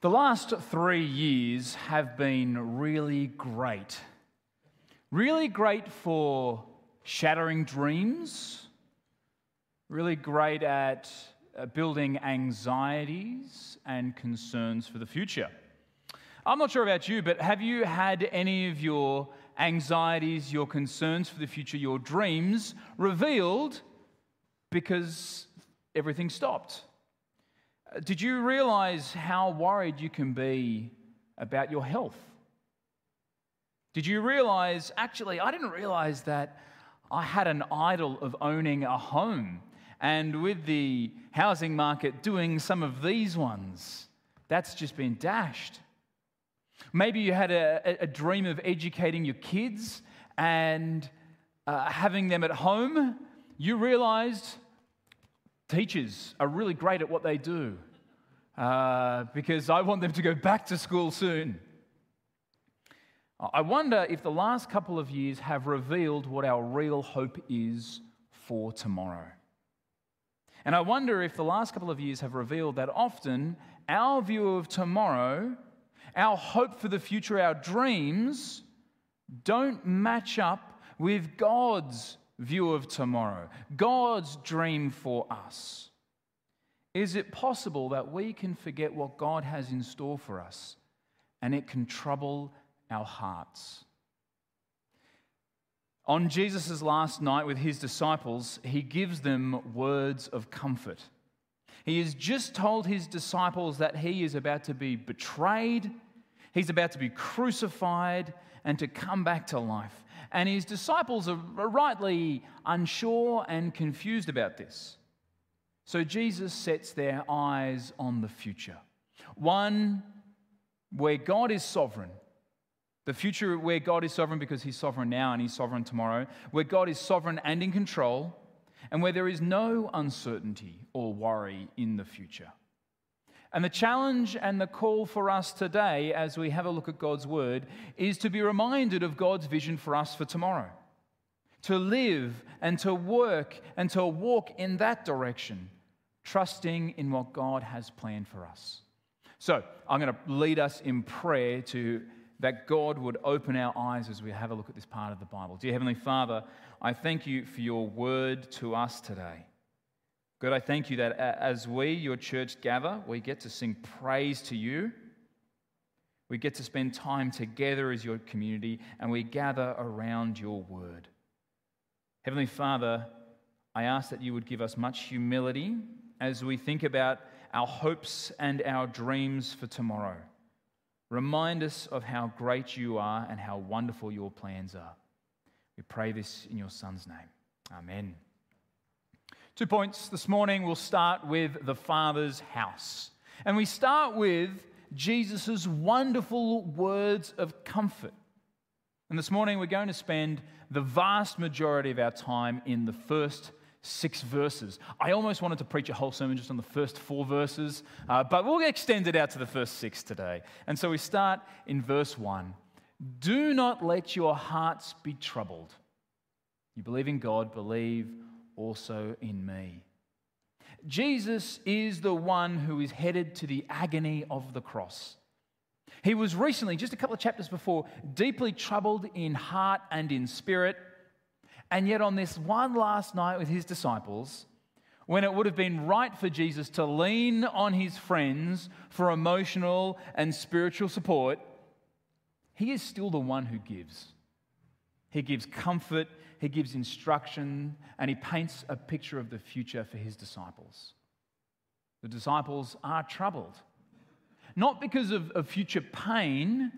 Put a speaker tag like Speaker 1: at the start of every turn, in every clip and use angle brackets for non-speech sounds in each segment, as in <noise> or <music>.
Speaker 1: The last three years have been really great. Really great for shattering dreams, really great at uh, building anxieties and concerns for the future. I'm not sure about you, but have you had any of your anxieties, your concerns for the future, your dreams revealed because everything stopped? Did you realize how worried you can be about your health? Did you realize, actually, I didn't realize that I had an idol of owning a home. And with the housing market doing some of these ones, that's just been dashed. Maybe you had a, a dream of educating your kids and uh, having them at home. You realized Teachers are really great at what they do uh, because I want them to go back to school soon. I wonder if the last couple of years have revealed what our real hope is for tomorrow. And I wonder if the last couple of years have revealed that often our view of tomorrow, our hope for the future, our dreams don't match up with God's view of tomorrow, God's dream for us. Is it possible that we can forget what God has in store for us and it can trouble our hearts? On Jesus' last night with his disciples, he gives them words of comfort. He has just told his disciples that he is about to be betrayed, he's about to be crucified, and to come back to life. And his disciples are rightly unsure and confused about this. So Jesus sets their eyes on the future one where God is sovereign. The future where God is sovereign because he's sovereign now and he's sovereign tomorrow, where God is sovereign and in control, and where there is no uncertainty or worry in the future. And the challenge and the call for us today, as we have a look at God's word, is to be reminded of God's vision for us for tomorrow. To live and to work and to walk in that direction, trusting in what God has planned for us. So, I'm going to lead us in prayer to that God would open our eyes as we have a look at this part of the Bible. Dear Heavenly Father, I thank you for your word to us today. God, I thank you that as we, your church, gather, we get to sing praise to you. We get to spend time together as your community and we gather around your word. Heavenly Father, I ask that you would give us much humility as we think about our hopes and our dreams for tomorrow. Remind us of how great you are and how wonderful your plans are. We pray this in your Son's name. Amen. Two points this morning. We'll start with the Father's house. And we start with Jesus' wonderful words of comfort. And this morning we're going to spend the vast majority of our time in the first six verses. I almost wanted to preach a whole sermon just on the first four verses, uh, but we'll extend it out to the first six today. And so we start in verse one Do not let your hearts be troubled. You believe in God, believe also in me. Jesus is the one who is headed to the agony of the cross. He was recently, just a couple of chapters before, deeply troubled in heart and in spirit. And yet, on this one last night with his disciples, when it would have been right for Jesus to lean on his friends for emotional and spiritual support, he is still the one who gives. He gives comfort, he gives instruction, and he paints a picture of the future for his disciples. The disciples are troubled, not because of, of future pain,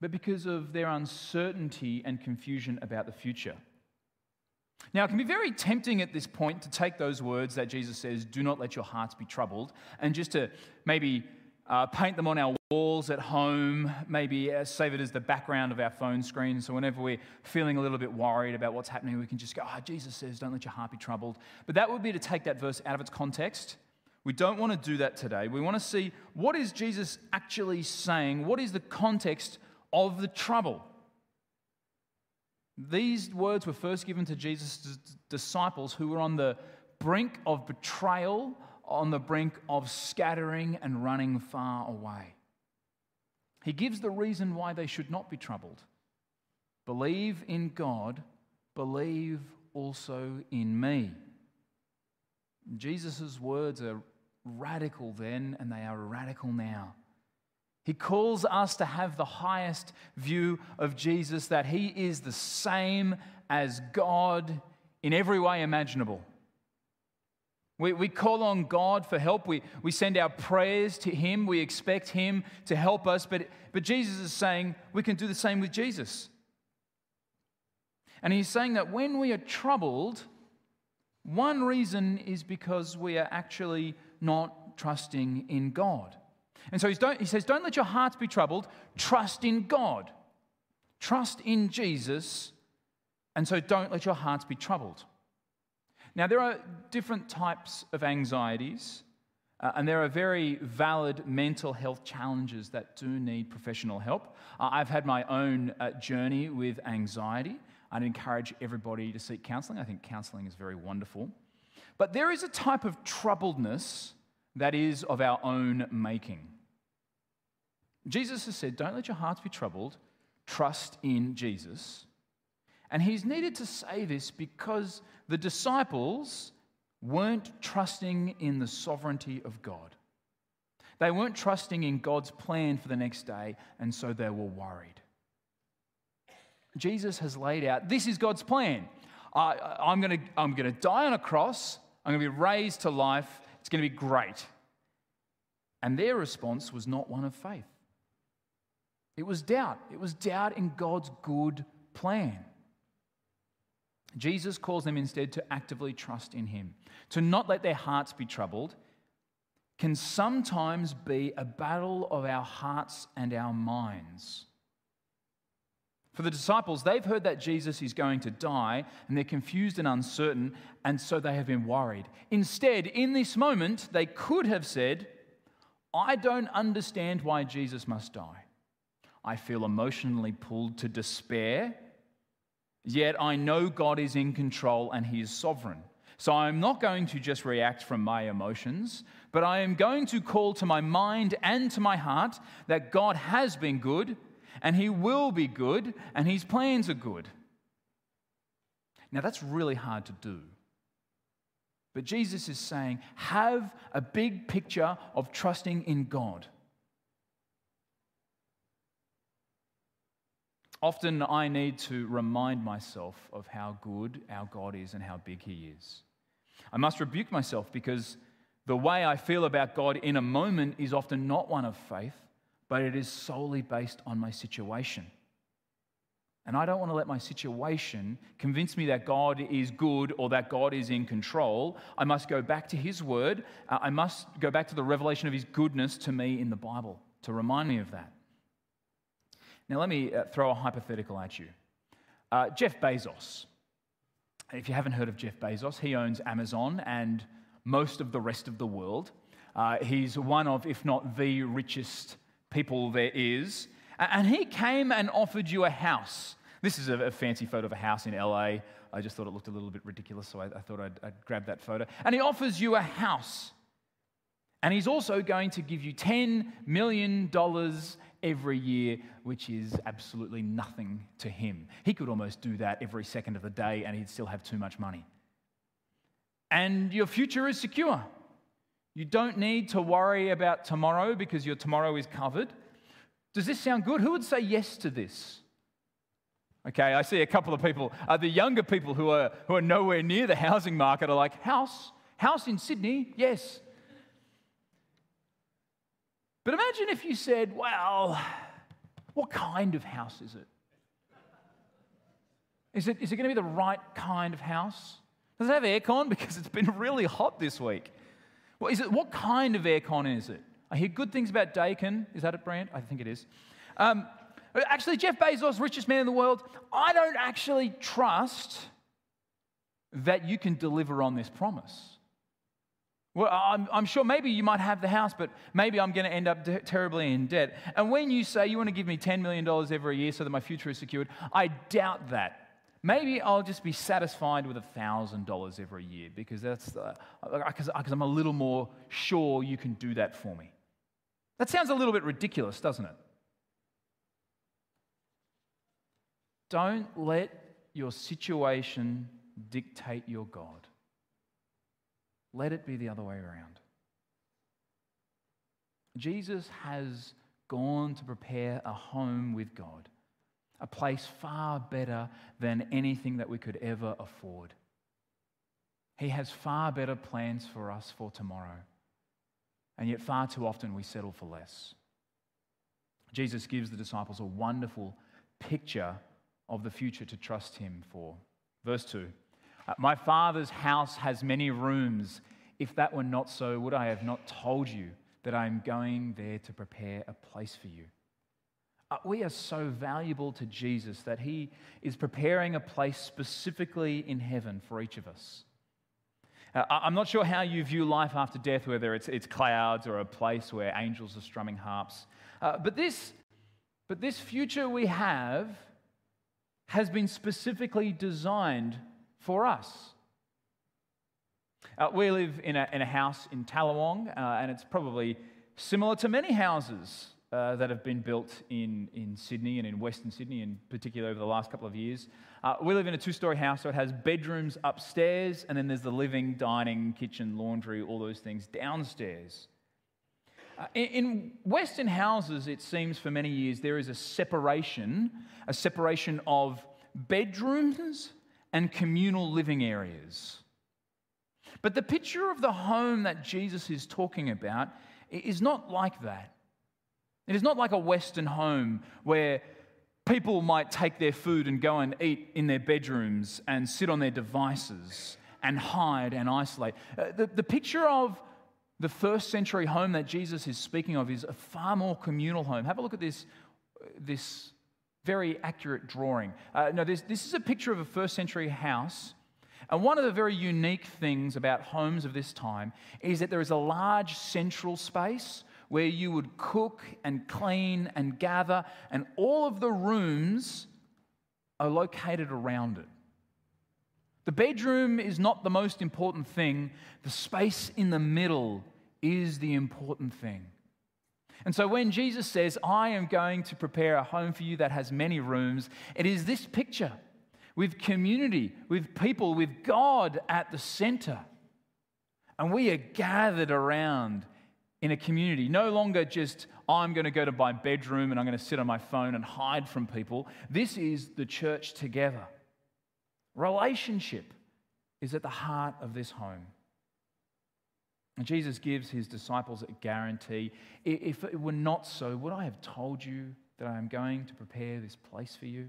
Speaker 1: but because of their uncertainty and confusion about the future. Now, it can be very tempting at this point to take those words that Jesus says, do not let your hearts be troubled, and just to maybe uh, paint them on our walls at home, maybe uh, save it as the background of our phone screen. So whenever we're feeling a little bit worried about what's happening, we can just go, oh, Jesus says, don't let your heart be troubled. But that would be to take that verse out of its context. We don't want to do that today. We want to see what is Jesus actually saying? What is the context of the trouble? These words were first given to Jesus' disciples who were on the brink of betrayal, on the brink of scattering and running far away. He gives the reason why they should not be troubled. Believe in God, believe also in me. Jesus' words are radical then, and they are radical now. He calls us to have the highest view of Jesus, that he is the same as God in every way imaginable. We, we call on God for help. We, we send our prayers to Him. We expect Him to help us. But, but Jesus is saying we can do the same with Jesus. And He's saying that when we are troubled, one reason is because we are actually not trusting in God. And so he says, Don't let your hearts be troubled. Trust in God. Trust in Jesus. And so don't let your hearts be troubled. Now, there are different types of anxieties, uh, and there are very valid mental health challenges that do need professional help. Uh, I've had my own uh, journey with anxiety. I'd encourage everybody to seek counseling. I think counseling is very wonderful. But there is a type of troubledness that is of our own making. Jesus has said, Don't let your hearts be troubled, trust in Jesus. And he's needed to say this because the disciples weren't trusting in the sovereignty of God. They weren't trusting in God's plan for the next day, and so they were worried. Jesus has laid out this is God's plan. I, am going to I'm going to die on a cross, I'm going to be raised to life, it's going to be great. And their response was not one of faith. It was doubt. It was doubt in God's good plan. Jesus calls them instead to actively trust in Him. To not let their hearts be troubled can sometimes be a battle of our hearts and our minds. For the disciples, they've heard that Jesus is going to die and they're confused and uncertain, and so they have been worried. Instead, in this moment, they could have said, I don't understand why Jesus must die. I feel emotionally pulled to despair, yet I know God is in control and He is sovereign. So I'm not going to just react from my emotions, but I am going to call to my mind and to my heart that God has been good and He will be good and His plans are good. Now, that's really hard to do. But Jesus is saying, have a big picture of trusting in God. Often I need to remind myself of how good our God is and how big He is. I must rebuke myself because the way I feel about God in a moment is often not one of faith, but it is solely based on my situation. And I don't want to let my situation convince me that God is good or that God is in control. I must go back to His Word. Uh, I must go back to the revelation of His goodness to me in the Bible to remind me of that. Now, let me uh, throw a hypothetical at you. Uh, Jeff Bezos. If you haven't heard of Jeff Bezos, he owns Amazon and most of the rest of the world. Uh, he's one of, if not the richest people there is. And he came and offered you a house. This is a, a fancy photo of a house in LA. I just thought it looked a little bit ridiculous, so I, I thought I'd, I'd grab that photo. And he offers you a house. And he's also going to give you $10 million every year, which is absolutely nothing to him. He could almost do that every second of the day and he'd still have too much money. And your future is secure. You don't need to worry about tomorrow because your tomorrow is covered. Does this sound good? Who would say yes to this? Okay, I see a couple of people. Uh, the younger people who are, who are nowhere near the housing market are like, house? House in Sydney? Yes. But imagine if you said, well, what kind of house is it? Is it, is it going to be the right kind of house? Does it have aircon? <laughs> Because it's been really hot this week. Well, is it, what kind of aircon is it? I hear good things about Daikin. Is that a brand? I think it is. Um, actually, Jeff Bezos, richest man in the world, I don't actually trust that you can deliver on this promise. Well, I'm, I'm, sure maybe you might have the house, but maybe I'm going to end up de- terribly in debt. And when you say you want to give me $10 million every year so that my future is secured, I doubt that. Maybe I'll just be satisfied with $1,000 every year because that's uh, because I'm a little more sure you can do that for me. That sounds a little bit ridiculous, doesn't it? Don't let your situation dictate your God. Let it be the other way around. Jesus has gone to prepare a home with God, a place far better than anything that we could ever afford. He has far better plans for us for tomorrow. And yet, far too often, we settle for less. Jesus gives the disciples a wonderful picture of the future to trust Him for. Verse 2 uh, My Father's house has many rooms. If that were not so, would I have not told you that I am going there to prepare a place for you? Uh, we are so valuable to Jesus that He is preparing a place specifically in heaven for each of us. Uh, I'm not sure how you view life after death, whether it's, it's clouds or a place where angels are strumming harps. Uh, but, this, but this future we have has been specifically designed for us. Uh, we live in a, in a house in Tallawong, uh, and it's probably similar to many houses uh, that have been built in, in Sydney and in Western Sydney, in particular over the last couple of years. Uh, we live in a two story house, so it has bedrooms upstairs, and then there's the living, dining, kitchen, laundry, all those things downstairs. Uh, in, in Western houses, it seems for many years, there is a separation, a separation of bedrooms and communal living areas. But the picture of the home that Jesus is talking about is not like that. It is not like a Western home where people might take their food and go and eat in their bedrooms and sit on their devices and hide and isolate. Uh, the, the picture of the first century home that Jesus is speaking of is a far more communal home. Have a look at this, this very accurate drawing. Uh, no, this, this is a picture of a first century house. And one of the very unique things about homes of this time is that there is a large central space where you would cook and clean and gather, and all of the rooms are located around it. The bedroom is not the most important thing, the space in the middle is the important thing. And so when Jesus says, I am going to prepare a home for you that has many rooms, it is this picture with community, with people, with God at the center. And we are gathered around in a community, no longer just, I'm going to go to my bedroom and I'm going to sit on my phone and hide from people. This is the church together. Relationship is at the heart of this home. Jesus gives his disciples a guarantee. If it were not so, would I have told you that I am going to prepare this place for you?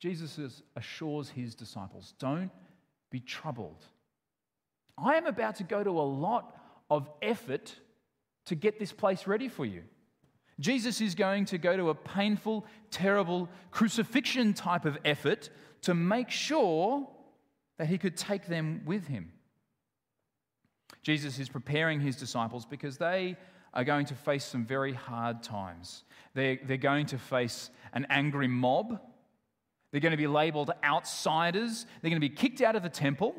Speaker 1: Jesus assures his disciples, don't be troubled. I am about to go to a lot of effort to get this place ready for you. Jesus is going to go to a painful, terrible crucifixion type of effort to make sure that he could take them with him. Jesus is preparing his disciples because they are going to face some very hard times. They're, they're going to face an angry mob. They're going to be labeled outsiders. They're going to be kicked out of the temple,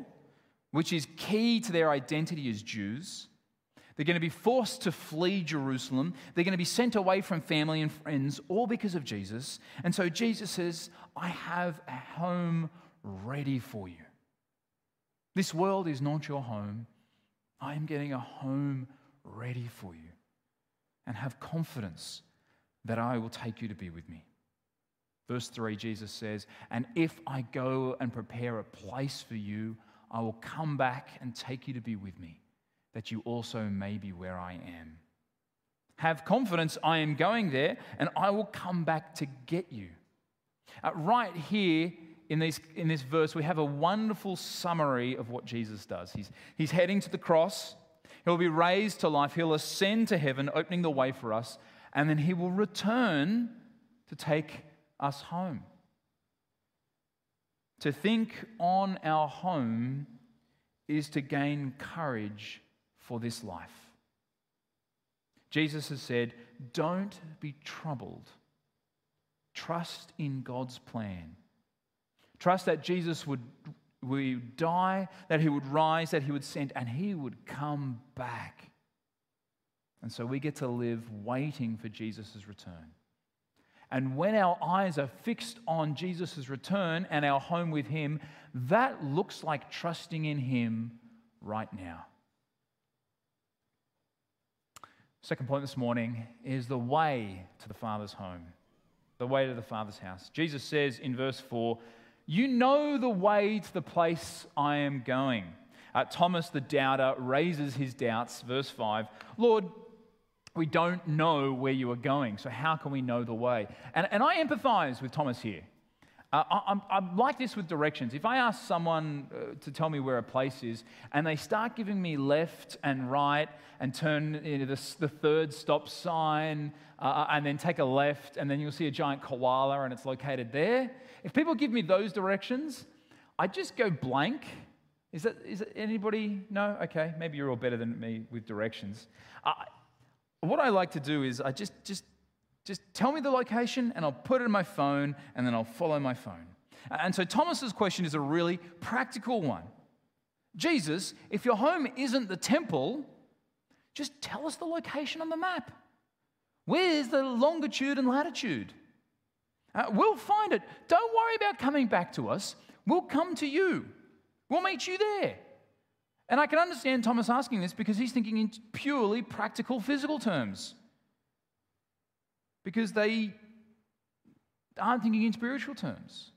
Speaker 1: which is key to their identity as Jews. They're going to be forced to flee Jerusalem. They're going to be sent away from family and friends, all because of Jesus. And so Jesus says, I have a home ready for you. This world is not your home. I am getting a home ready for you. And have confidence that I will take you to be with me. Verse 3, Jesus says, And if I go and prepare a place for you, I will come back and take you to be with me that you also may be where I am. Have confidence, I am going there, and I will come back to get you. Uh, right here in, these, in this verse, we have a wonderful summary of what Jesus does. He's, he's heading to the cross, he'll be raised to life, he'll ascend to heaven, opening the way for us, and then he will return to take us home. To think on our home is to gain courage for this life. Jesus has said, Don't be troubled. Trust in God's plan. Trust that Jesus would, would die, that he would rise, that he would send, and he would come back. And so we get to live waiting for Jesus' return. And when our eyes are fixed on Jesus' return and our home with Him, that looks like trusting in Him right now. Second point this morning is the way to the Father's home, the way to the Father's house. Jesus says in verse 4, You know the way to the place I am going. Uh, Thomas the doubter raises his doubts. Verse 5 Lord, we don't know where you are going, so how can we know the way? And, and I empathize with Thomas here. Uh, I, am like this with directions. If I ask someone uh, to tell me where a place is and they start giving me left and right and turn into the, the third stop sign uh, uh, and then take a left and then you'll see a giant koala and it's located there, if people give me those directions, I just go blank. Is that, is it anybody? No? Okay, maybe you're all better than me with directions. What I like to do is I just, just just tell me the location and I'll put it in my phone and then I'll follow my phone. And so Thomas's question is a really practical one. Jesus, if your home isn't the temple, just tell us the location on the map. Where's the longitude and latitude? Uh, we'll find it. Don't worry about coming back to us. We'll come to you. We'll meet you there. And I can understand Thomas asking this because he's thinking in purely practical physical terms because they aren't thinking in spiritual terms.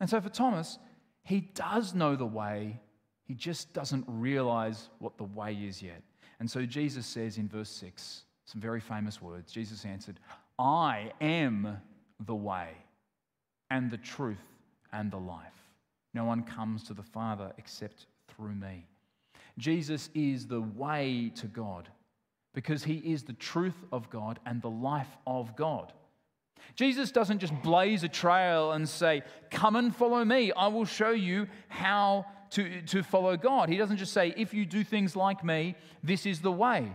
Speaker 1: And so for Thomas, he does know the way, he just doesn't realize what the way is yet. And so Jesus says in verse 6, some very famous words. Jesus answered, I am the way and the truth and the life. No one comes to the Father except through me. Jesus is the way to God because he is the truth of God and the life of God. Jesus doesn't just blaze a trail and say, Come and follow me. I will show you how to, to follow God. He doesn't just say, If you do things like me, this is the way.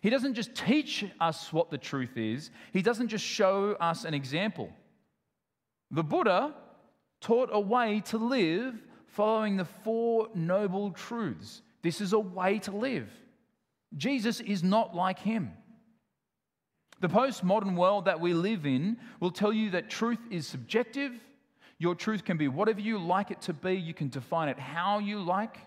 Speaker 1: He doesn't just teach us what the truth is, he doesn't just show us an example. The Buddha taught a way to live following the Four Noble Truths. This is a way to live. Jesus is not like him. The postmodern world that we live in will tell you that truth is subjective. Your truth can be whatever you like it to be, you can define it how you like.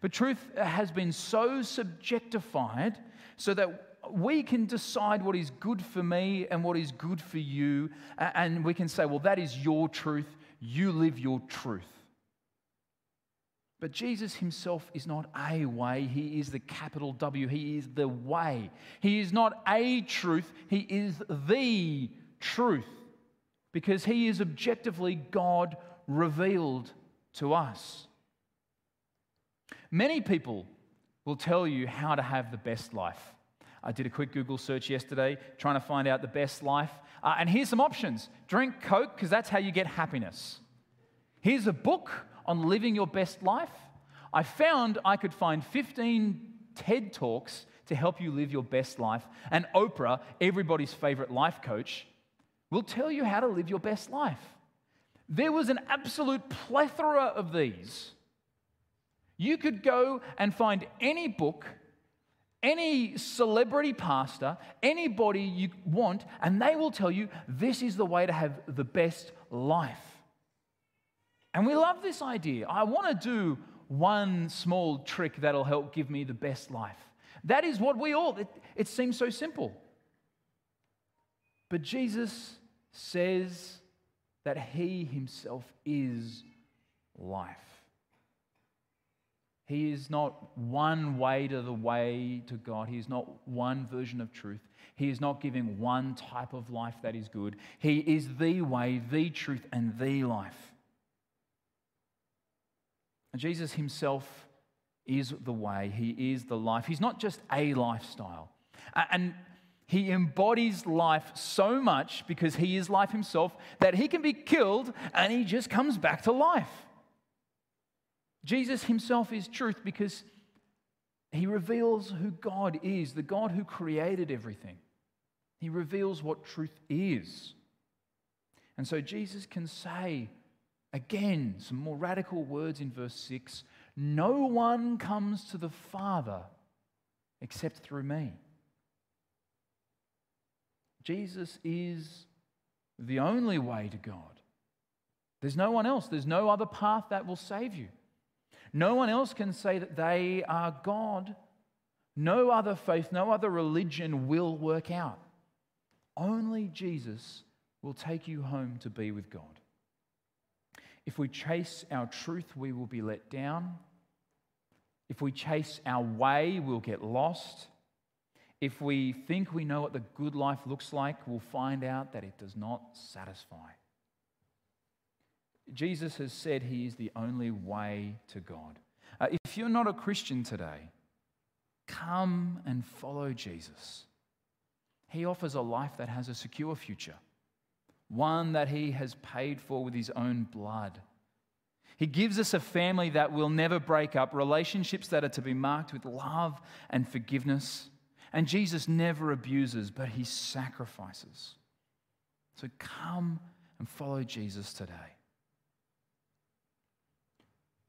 Speaker 1: But truth has been so subjectified so that we can decide what is good for me and what is good for you. And we can say, well, that is your truth. You live your truth. But Jesus himself is not a way, he is the capital W. He is the way. He is not a truth, he is the truth because he is objectively God revealed to us. Many people will tell you how to have the best life. I did a quick Google search yesterday trying to find out the best life. Uh, and here's some options drink Coke, because that's how you get happiness. Here's a book on living your best life, I found I could find 15 TED Talks to help you live your best life. And Oprah, everybody's favorite life coach, will tell you how to live your best life. There was an absolute plethora of these. You could go and find any book, any celebrity pastor, anybody you want, and they will tell you this is the way to have the best life. And we love this idea. I want to do one small trick that'll help give me the best life. That is what we all, it, it seems so simple. But Jesus says that he himself is life. He is not one way to the way to God. He is not one version of truth. He is not giving one type of life that is good. He is the way, the truth, and the life. Jesus himself is the way, he is the life. He's not just a lifestyle. And he embodies life so much because he is life himself that he can be killed and he just comes back to life. Jesus himself is truth because he reveals who God is, the God who created everything. He reveals what truth is. And so Jesus can say, Again, some more radical words in verse 6 No one comes to the Father except through me. Jesus is the only way to God. There's no one else, there's no other path that will save you. No one else can say that they are God. No other faith, no other religion will work out. Only Jesus will take you home to be with God. If we chase our truth, we will be let down. If we chase our way, we'll get lost. If we think we know what the good life looks like, we'll find out that it does not satisfy. Jesus has said he is the only way to God. Uh, if you're not a Christian today, come and follow Jesus. He offers a life that has a secure future, one that he has paid for with his own blood. He gives us a family that will never break up, relationships that are to be marked with love and forgiveness. And Jesus never abuses, but he sacrifices. So come and follow Jesus today.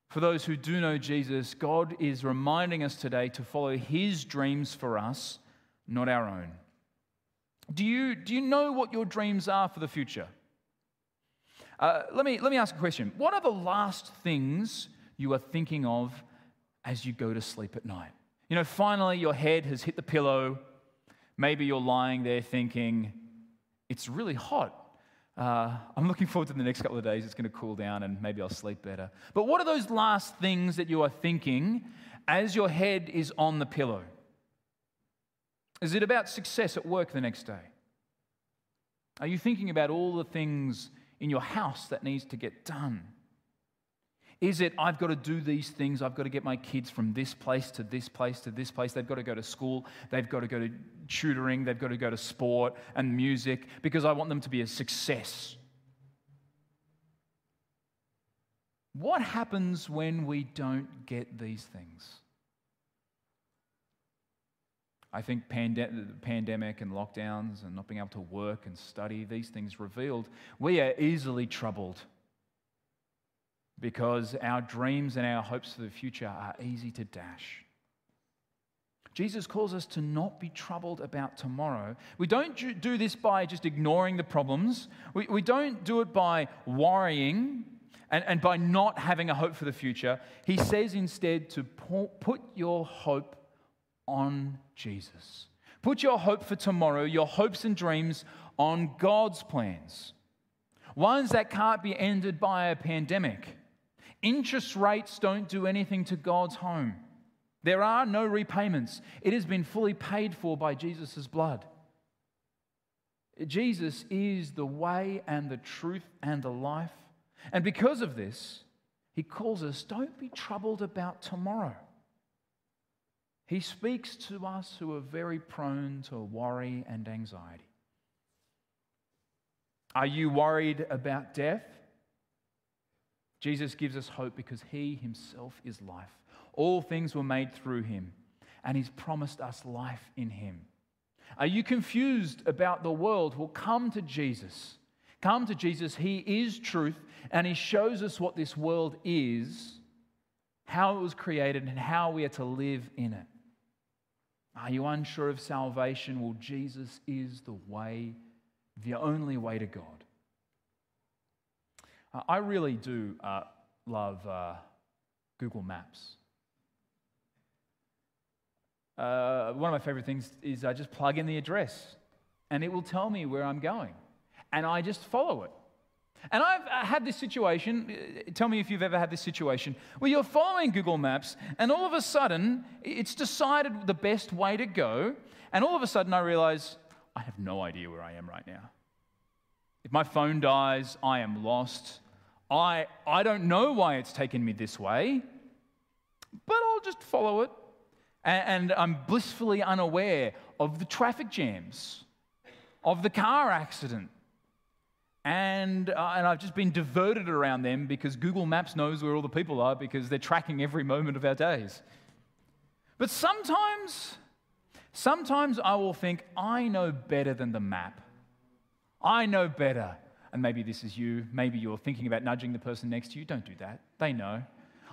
Speaker 1: For those who do know Jesus, God is reminding us today to follow his dreams for us, not our own. Do you, do you know what your dreams are for the future? Uh, let, me, let me ask a question. What are the last things you are thinking of as you go to sleep at night? You know, finally your head has hit the pillow. Maybe you're lying there thinking, it's really hot. Uh, I'm looking forward to the next couple of days. It's going to cool down and maybe I'll sleep better. But what are those last things that you are thinking as your head is on the pillow? Is it about success at work the next day? Are you thinking about all the things in your house that needs to get done? Is it, I've got to do these things, I've got to get my kids from this place to this place to this place, they've got to go to school, they've got to go to tutoring, they've got to go to sport and music because I want them to be a success? What happens when we don't get these things? I think pande- pandemic and lockdowns and not being able to work and study, these things revealed we are easily troubled because our dreams and our hopes for the future are easy to dash. Jesus calls us to not be troubled about tomorrow. We don't do this by just ignoring the problems. We, we don't do it by worrying and, and by not having a hope for the future. He says instead to put your hope on Jesus. Put your hope for tomorrow, your hopes and dreams on God's plans. Ones that can't be ended by a pandemic Interest rates don't do anything to God's home. There are no repayments. It has been fully paid for by Jesus' blood. Jesus is the way and the truth and the life. And because of this, he calls us don't be troubled about tomorrow. He speaks to us who are very prone to worry and anxiety. Are you worried about death? Jesus gives us hope because he himself is life. All things were made through him, and he's promised us life in him. Are you confused about the world? Well, come to Jesus. Come to Jesus. He is truth, and he shows us what this world is, how it was created, and how we are to live in it. Are you unsure of salvation? Well, Jesus is the way, the only way to God. Uh, I really do uh, love uh, Google Maps. Uh, one of my favorite things is I just plug in the address and it will tell me where I'm going. And I just follow it. And I've uh, had this situation, uh, tell me if you've ever had this situation, where you're following Google Maps and all of a sudden it's decided the best way to go. And all of a sudden I realize I have no idea where I am right now. If my phone dies, I am lost. I, I don't know why it's taken me this way, but I'll just follow it. And, and I'm blissfully unaware of the traffic jams, of the car accident. And, uh, and I've just been diverted around them because Google Maps knows where all the people are because they're tracking every moment of our days. But sometimes, sometimes I will think, I know better than the map. I know better and maybe this is you, maybe you're thinking about nudging the person next to you. Don't do that. They know.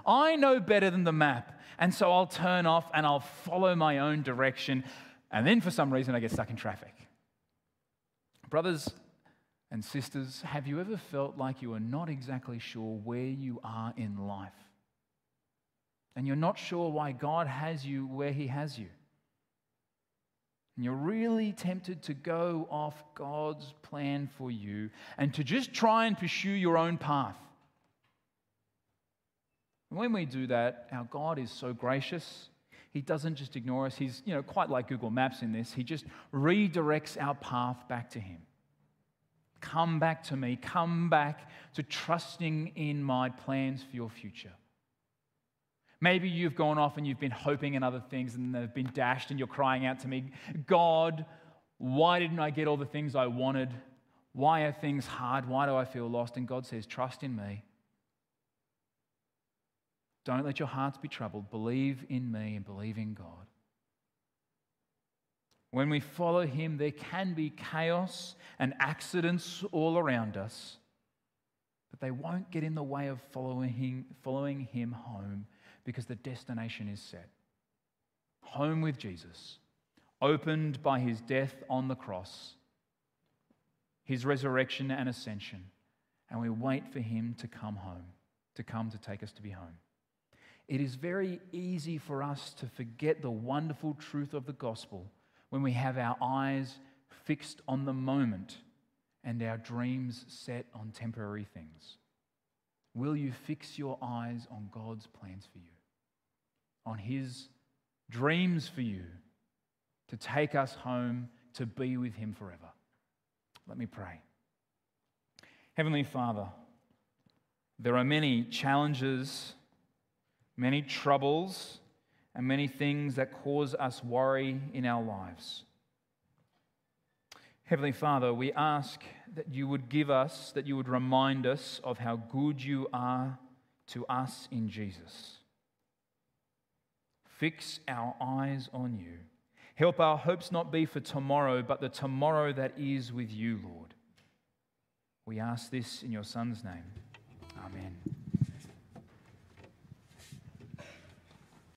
Speaker 1: I know better than the map. And so I'll turn off and I'll follow my own direction. And then for some reason, I get stuck in traffic. Brothers and sisters, have you ever felt like you are not exactly sure where you are in life? And you're not sure why God has you where He has you? And you're really tempted to go off God's plan for you and to just try and pursue your own path. And when we do that, our God is so gracious. He doesn't just ignore us. He's, you know, quite like Google Maps in this. He just redirects our path back to Him. Come back to me. Come back to trusting in my plans for your future. Maybe you've gone off and you've been hoping in other things and they've been dashed and you're crying out to me, God, why didn't I get all the things I wanted? Why are things hard? Why do I feel lost? And God says, Trust in me. Don't let your hearts be troubled. Believe in me and believe in God. When we follow Him, there can be chaos and accidents all around us, but they won't get in the way of following Him, following him home because the destination is set. Home with Jesus, opened by His death on the cross, His resurrection and ascension, and we wait for Him to come home, to come to take us to be home. It is very easy for us to forget the wonderful truth of the gospel when we have our eyes fixed on the moment and our dreams set on temporary things? Will you fix your eyes on God's plans for you, on His dreams for you to take us home to be with Him forever? Let me pray. Heavenly Father, there are many challenges, many troubles and many things that cause us worry in our lives. Heavenly Father, we ask that you would give us, that you would remind us of how good you are to us in Jesus. Fix our eyes on you. Help our hopes not be for tomorrow, but the tomorrow that is with you, Lord. We ask this in your Son's name. Amen.